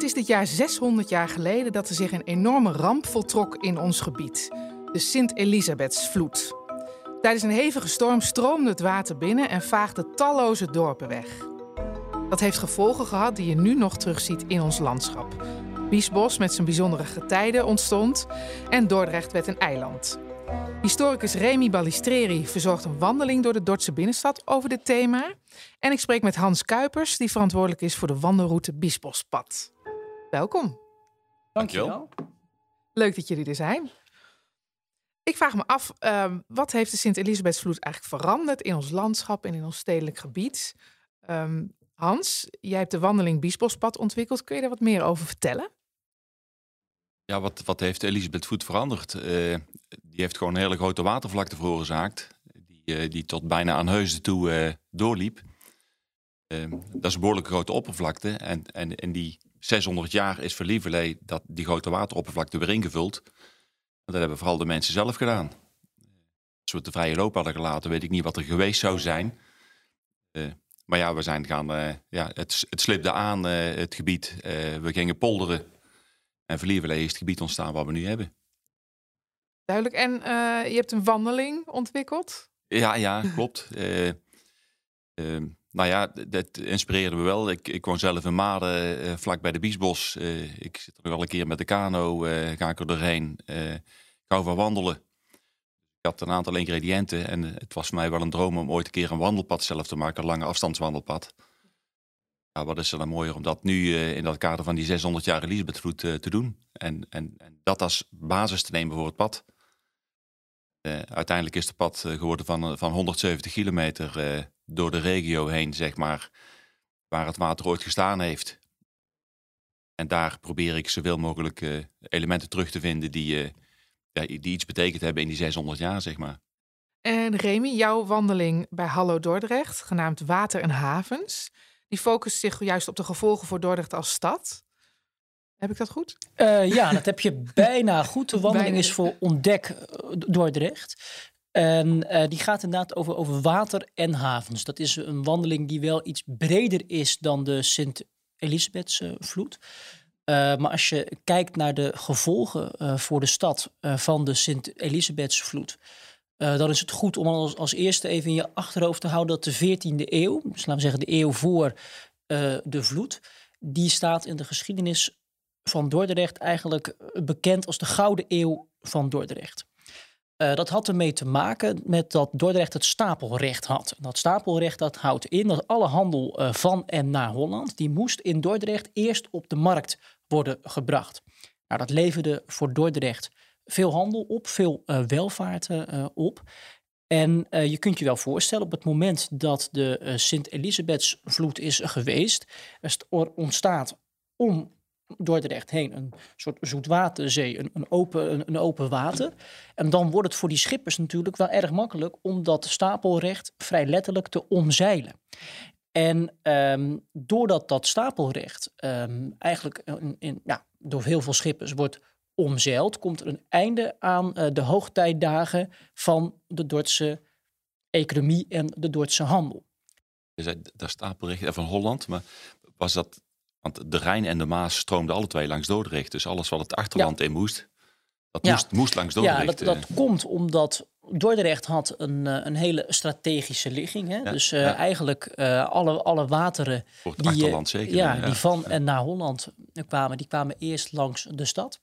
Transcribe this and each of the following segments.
Het is dit jaar 600 jaar geleden dat er zich een enorme ramp voltrok in ons gebied. De Sint-Elisabethsvloed. Tijdens een hevige storm stroomde het water binnen en vaagde talloze dorpen weg. Dat heeft gevolgen gehad die je nu nog terugziet in ons landschap. Biesbos met zijn bijzondere getijden ontstond en Dordrecht werd een eiland. Historicus Remy Balistreri verzorgt een wandeling door de Dordtse binnenstad over dit thema. En ik spreek met Hans Kuipers, die verantwoordelijk is voor de wandelroute Biesbospad. Welkom. Dankjewel. Leuk dat jullie er zijn. Ik vraag me af, uh, wat heeft de Sint-Elisabethsvloed eigenlijk veranderd in ons landschap en in ons stedelijk gebied? Um, Hans, jij hebt de wandeling Biesbospad ontwikkeld. Kun je daar wat meer over vertellen? Ja, wat, wat heeft Elisabeth Voet veranderd? Uh, die heeft gewoon een hele grote watervlakte veroorzaakt. Die, uh, die tot bijna aan Heusden toe uh, doorliep. Ehm, dat is een behoorlijk grote oppervlakte. En, en, en die 600 jaar is voor Lieverlee dat die grote wateroppervlakte weer ingevuld. Dat hebben vooral de mensen zelf gedaan. Als we het de vrije loop hadden gelaten, weet ik niet wat er geweest zou zijn. maar ja, we zijn gaan, ja, het, het slipte aan, het gebied. we gingen polderen. En voor Lieverlee is het gebied ontstaan wat we nu hebben. Duidelijk. En je hebt een wandeling ontwikkeld? Ja, ja, klopt. uh, nou ja, dat inspireerde me wel. Ik, ik woon zelf in Maden, vlak bij de Biesbos. ik zit er wel een keer met de kano, ga ik er doorheen. ik hou van wandelen. Ik had een aantal ingrediënten en het was voor mij wel een droom om ooit een keer een wandelpad zelf te maken, een lange afstandswandelpad. Ja, wat is er dan mooier om dat nu uh, in dat kader van die 600 jaar Elisabethvloed uh, te doen. En, en, en, dat als basis te nemen voor het pad. Uh, uiteindelijk is het pad geworden van, van 170 kilometer door de regio heen, zeg maar, waar het water ooit gestaan heeft. En daar probeer ik zoveel mogelijk elementen terug te vinden die, ja, die iets betekend hebben in die 600 jaar, zeg maar. En Remy, jouw wandeling bij Hallo Dordrecht, genaamd Water en Havens, die focust zich juist op de gevolgen voor Dordrecht als stad. Heb ik dat goed? Uh, ja, dat heb je bijna goed. De wandeling is voor Ontdek eh, Dordrecht. En uh, die gaat inderdaad over, over water en havens. Dat is een wandeling die wel iets breder is dan de Sint-Elisabethsvloed. Uh, maar als je kijkt naar de gevolgen voor de stad van de Sint-Elisabethsvloed, dan is het goed om als, als eerste even in je achterhoofd te houden dat de 14e eeuw, dus laten we zeggen de eeuw voor de vloed, die staat in de geschiedenis van Dordrecht eigenlijk bekend als de Gouden Eeuw van Dordrecht. Uh, dat had ermee te maken met dat Dordrecht het stapelrecht had. Dat stapelrecht dat houdt in dat alle handel uh, van en naar Holland, die moest in Dordrecht eerst op de markt worden gebracht. Nou, dat leverde voor Dordrecht veel handel op, veel uh, welvaart op. En je kunt je wel voorstellen, op het moment dat de Sint-Elisabethsvloed is geweest, er ontstaat om Dordrecht heen een soort zoetwaterzee, een, een, open, een, open water. En dan wordt het voor die schippers natuurlijk wel erg makkelijk om dat stapelrecht vrij letterlijk te omzeilen. En um, doordat dat stapelrecht um, eigenlijk in, in, ja, door heel veel schippers wordt omzeilt, komt er een einde aan uh, de hoogtijdagen van de Dordtse economie en de Dordtse handel. Zei, daar stapelrecht van Holland, maar was dat, want de Rijn en de Maas stroomden alle twee langs Dordrecht, dus alles wat het achterland ja. in moest, dat ja. moest, moest langs Dordrecht. Ja, dat, dat uh. komt omdat Dordrecht had een, een hele strategische ligging. Hè? Ja, dus uh, ja. eigenlijk uh, alle, alle wateren Voor het die, achterland zeker. Ja, die van en naar Holland kwamen, die kwamen eerst langs de stad.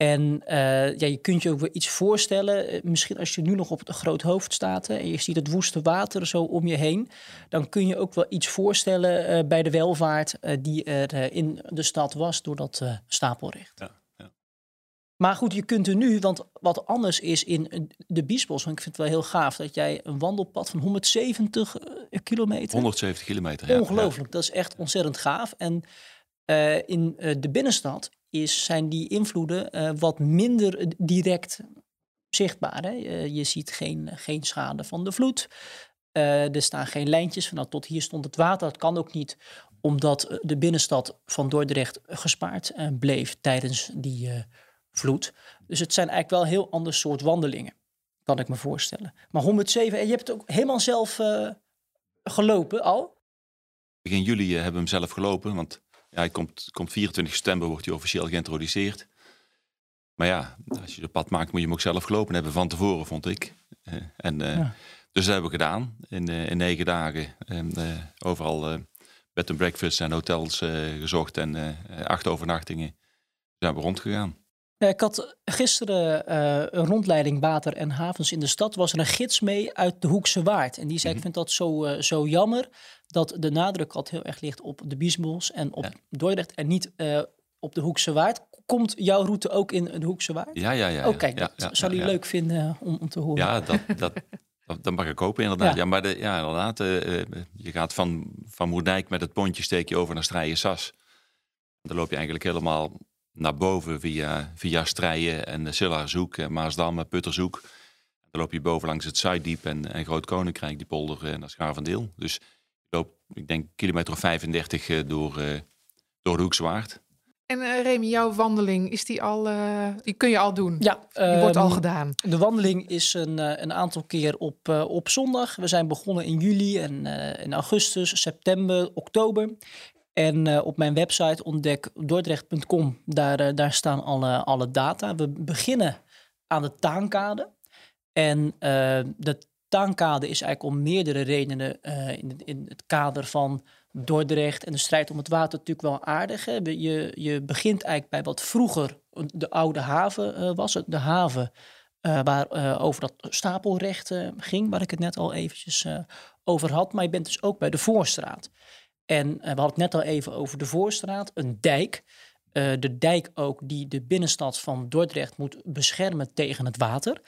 En uh, ja, je kunt je ook weer iets voorstellen. Misschien als je nu nog op het groot hoofd staat hè, en je ziet het woeste water zo om je heen. Dan kun je ook wel iets voorstellen uh, bij de welvaart uh, die er in de stad was door dat stapelrecht. Ja, ja. Maar goed, je kunt er nu, want wat anders is in de Biesbos. Want ik vind het wel heel gaaf dat jij een wandelpad van 170 kilometer. 170 kilometer, ja. Ongelooflijk, dat is echt ontzettend gaaf. En in de binnenstad is, zijn die invloeden uh, wat minder direct zichtbaar. Hè? Uh, je ziet geen, geen schade van de vloed. Uh, er staan geen lijntjes van nou, tot hier stond het water. Dat kan ook niet, omdat de binnenstad van Dordrecht gespaard bleef tijdens die vloed. Dus het zijn eigenlijk wel heel ander soort wandelingen, kan ik me voorstellen. Maar 107, en je hebt het ook helemaal zelf gelopen al? Begin juli hebben we hem zelf gelopen, want Ja, hij komt, komt 24 september, wordt hij officieel geïntroduceerd. Maar ja, als je de pad maakt, moet je hem ook zelf gelopen hebben van tevoren, vond ik. Uh, en, ja. Dus dat hebben we gedaan in, in negen dagen. En, overal bed and breakfast en hotels gezocht en acht overnachtingen zijn we rondgegaan. Ik had gisteren uh, een rondleiding water en havens in de stad. Was er een gids mee uit de Hoekse Waard. En die zei, ik mhm. vind dat zo, uh, zo jammer dat de nadruk altijd heel erg ligt op de Biesbos en op ja. Dordrecht en niet uh, op de Hoekse Waard. Komt jouw route ook in de Hoekse Waard? Ja, ja, ja. Ja, dat zou hij leuk vinden om, om, te horen. Ja, dat, dat, dat, mag ik hopen inderdaad. Ja, maar de, ja, inderdaad, je gaat van, van Moerdijk met het pontje steek je over naar Strijen-Sas. Dan loop je eigenlijk helemaal naar boven via, via Strijen en Sillaarzoek, en Maasdam en Putterzoek. Dan loop je boven langs het Zuiddiep en, en Groot Koninkrijk, die polder eh, naar Schavendeel. Dus je loopt, ik denk, kilometer of 35 eh, door, uh, door de Hoekswaard. En uh, Remy, jouw wandeling, is die al, uh, die kun je al doen? Ja. Die wordt al ehm, gedaan. De wandeling is een, een aantal keer op, op zondag. We zijn begonnen in juli en in augustus, september, oktober. En uh, op mijn website ontdekdordrecht.com, daar, uh, daar staan alle, alle data. We beginnen aan de taankade. En uh, de taankade is eigenlijk om meerdere redenen in, in het kader van Dordrecht en de strijd om het water natuurlijk wel aardig. Je, je begint eigenlijk bij wat vroeger de oude haven was. De haven waar over dat stapelrecht ging, waar ik het net al eventjes over had. Maar je bent dus ook bij de Voorstraat. En uh, we hadden het net al even over de Voorstraat, een dijk. Uh, de dijk ook die de binnenstad van Dordrecht moet beschermen tegen het water.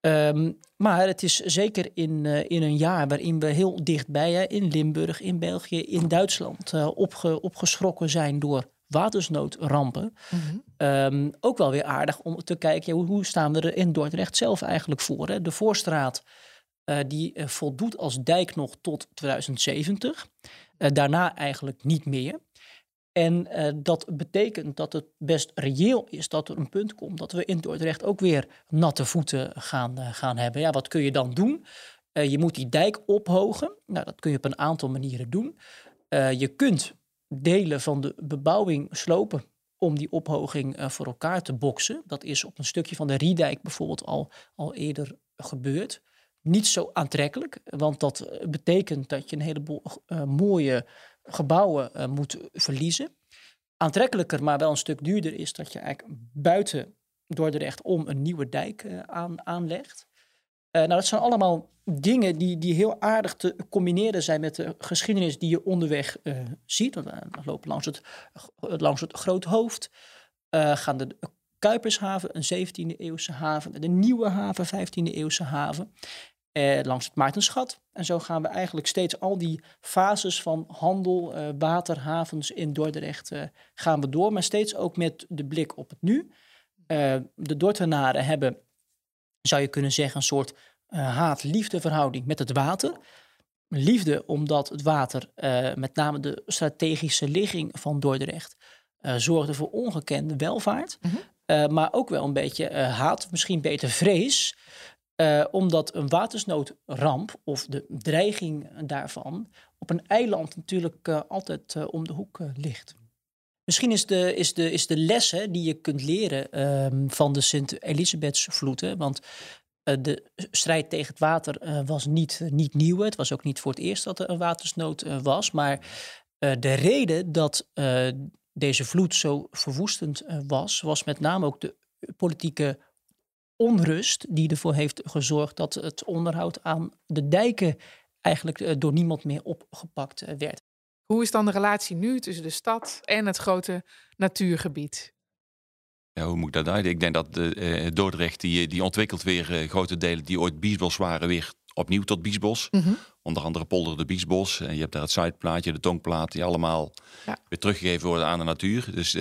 Um, maar het is zeker in, uh, in een jaar waarin we heel dichtbij, in Limburg, in België, in Duitsland, opge, opgeschrokken zijn door watersnoodrampen. Mm -hmm. um, ook wel weer aardig om te kijken, hoe, hoe staan we er in Dordrecht zelf eigenlijk voor? Hè? De Voorstraat die voldoet als dijk nog tot 2070. Uh, daarna eigenlijk niet meer. En dat betekent dat het best reëel is dat er een punt komt dat we in Dordrecht ook weer natte voeten gaan, gaan hebben. Ja, wat kun je dan doen? je moet die dijk ophogen. Nou, dat kun je op een aantal manieren doen. je kunt delen van de bebouwing slopen om die ophoging voor elkaar te boksen. Dat is op een stukje van de Riedijk bijvoorbeeld al, al eerder gebeurd niet zo aantrekkelijk. Want dat betekent dat je een heleboel uh, mooie gebouwen uh, moet verliezen. Aantrekkelijker, maar wel een stuk duurder is dat je eigenlijk buiten Dordrecht om een nieuwe dijk aan, aanlegt. nou, dat zijn allemaal dingen die, die heel aardig te combineren zijn met de geschiedenis die je onderweg ziet. We lopen langs het, langs het Grote Hoofd, gaan de Kuipershaven, een 17e eeuwse haven, de Nieuwe Haven, 15e eeuwse haven eh, langs het Maartenschat. En zo gaan we eigenlijk steeds al die fases van handel, eh, waterhavens in Dordrecht eh, gaan we door. Maar steeds ook met de blik op het nu. Eh, de Dordtenaren hebben, zou je kunnen zeggen, een soort eh, haat-liefde verhouding met het water. Liefde omdat het water, eh, met name de strategische ligging van Dordrecht, zorgde voor ongekende welvaart. Mhm. Maar ook wel een beetje haat, misschien beter vrees. Uh, omdat een watersnoodramp of de dreiging daarvan op een eiland natuurlijk altijd om de hoek ligt. Misschien is de, is de, is de les die je kunt leren ehm, van de Sint-Elisabethsvloed. Want de strijd tegen het water was niet, niet nieuw. Het was ook niet voor het eerst dat er een watersnood was. Maar de reden dat deze vloed zo verwoestend was, was met name ook de politieke onrust die ervoor heeft gezorgd dat het onderhoud aan de dijken eigenlijk eh, door niemand meer opgepakt eh, werd. Hoe is dan de relatie nu tussen de stad en het grote natuurgebied? Ja, hoe moet ik dat uit? Ik denk dat de, uh, Dordrecht die, die ontwikkelt weer uh, grote delen die ooit Biesbos waren, weer opnieuw tot Biesbos. Mm Onder andere polder de Biesbos. En je hebt daar het Zuidplaatje, de Tongplaat, die allemaal ja. weer teruggegeven worden aan de natuur. Dus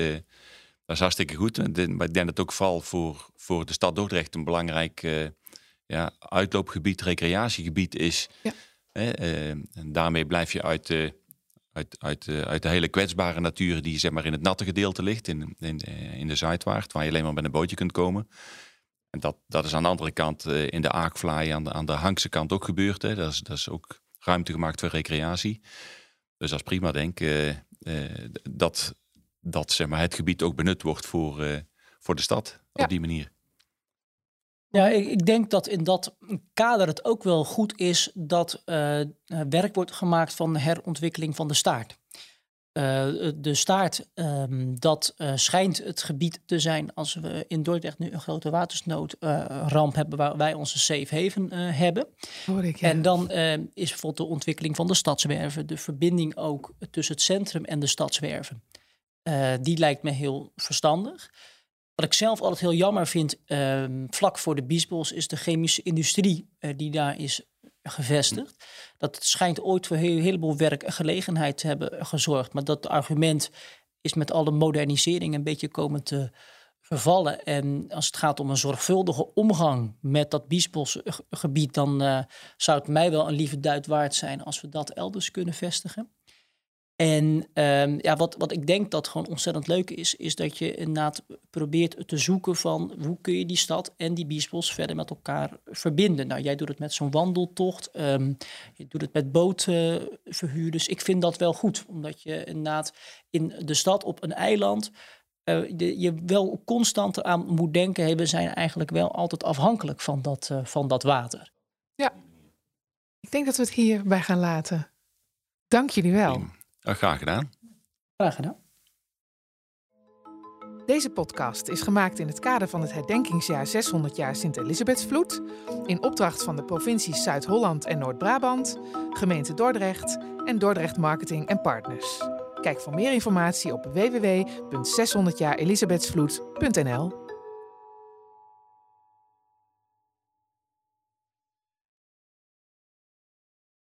dat is hartstikke goed. Maar ik denk dat ook vooral voor, voor de stad Dordrecht een belangrijk uh, ja, uitloopgebied, recreatiegebied is. Ja. Uh, en daarmee blijf je uit, uit, uit, uit de hele kwetsbare natuur die zeg maar, in het natte gedeelte ligt, in, in, in de Zuidwaard, waar je alleen maar met een bootje kunt komen. En dat, dat is aan de andere kant in de Aakvlaai, aan de, aan de Hangse kant ook gebeurd. Hè. Dat, is, dat is ook ruimte gemaakt voor recreatie. Dus dat is prima, denk ik. dat, dat zeg maar, het gebied ook benut wordt voor, voor de stad op die manier. Ja, ik, ik, denk dat in dat kader het ook wel goed is dat uh, werk wordt gemaakt van de herontwikkeling van de staart. Uh, de staart, um, dat uh, schijnt het gebied te zijn als we in Dordrecht nu een grote watersnoodramp hebben waar wij onze safe haven hebben. Ik, ja. En dan is bijvoorbeeld de ontwikkeling van de stadswerven, de verbinding ook tussen het centrum en de stadswerven. die lijkt me heel verstandig. Wat ik zelf altijd heel jammer vind, uh, vlak voor de Biesbos, is de chemische industrie uh, die daar is gevestigd. Dat schijnt ooit voor een heleboel werk en gelegenheid te hebben gezorgd. Maar dat argument is met alle modernisering een beetje komen te vervallen. En als het gaat om een zorgvuldige omgang met dat Biesbosgebied, dan uh, zou het mij wel een lieve duit waard zijn als we dat elders kunnen vestigen. En um, ja, wat, wat ik denk dat gewoon ontzettend leuk is, is dat je inderdaad probeert te zoeken van hoe kun je die stad en die biesbos verder met elkaar verbinden. Nou, jij doet het met zo'n wandeltocht, um, je doet het met bootverhuurders. ik vind dat wel goed, omdat je inderdaad in de stad op een eiland uh, de, je wel constant aan moet denken, hey, we zijn eigenlijk wel altijd afhankelijk van dat, uh, van dat water. Ja, ik denk dat we het hierbij gaan laten. Dank jullie wel. Uh, graag gedaan. Graag gedaan. Deze podcast is gemaakt in het kader van het herdenkingsjaar 600 jaar Sint-Elisabethsvloed, in opdracht van de provincies Zuid-Holland en Noord-Brabant, gemeente Dordrecht en Dordrecht Marketing en Partners. Kijk voor meer informatie op www.600jaarelisabethsvloed.nl.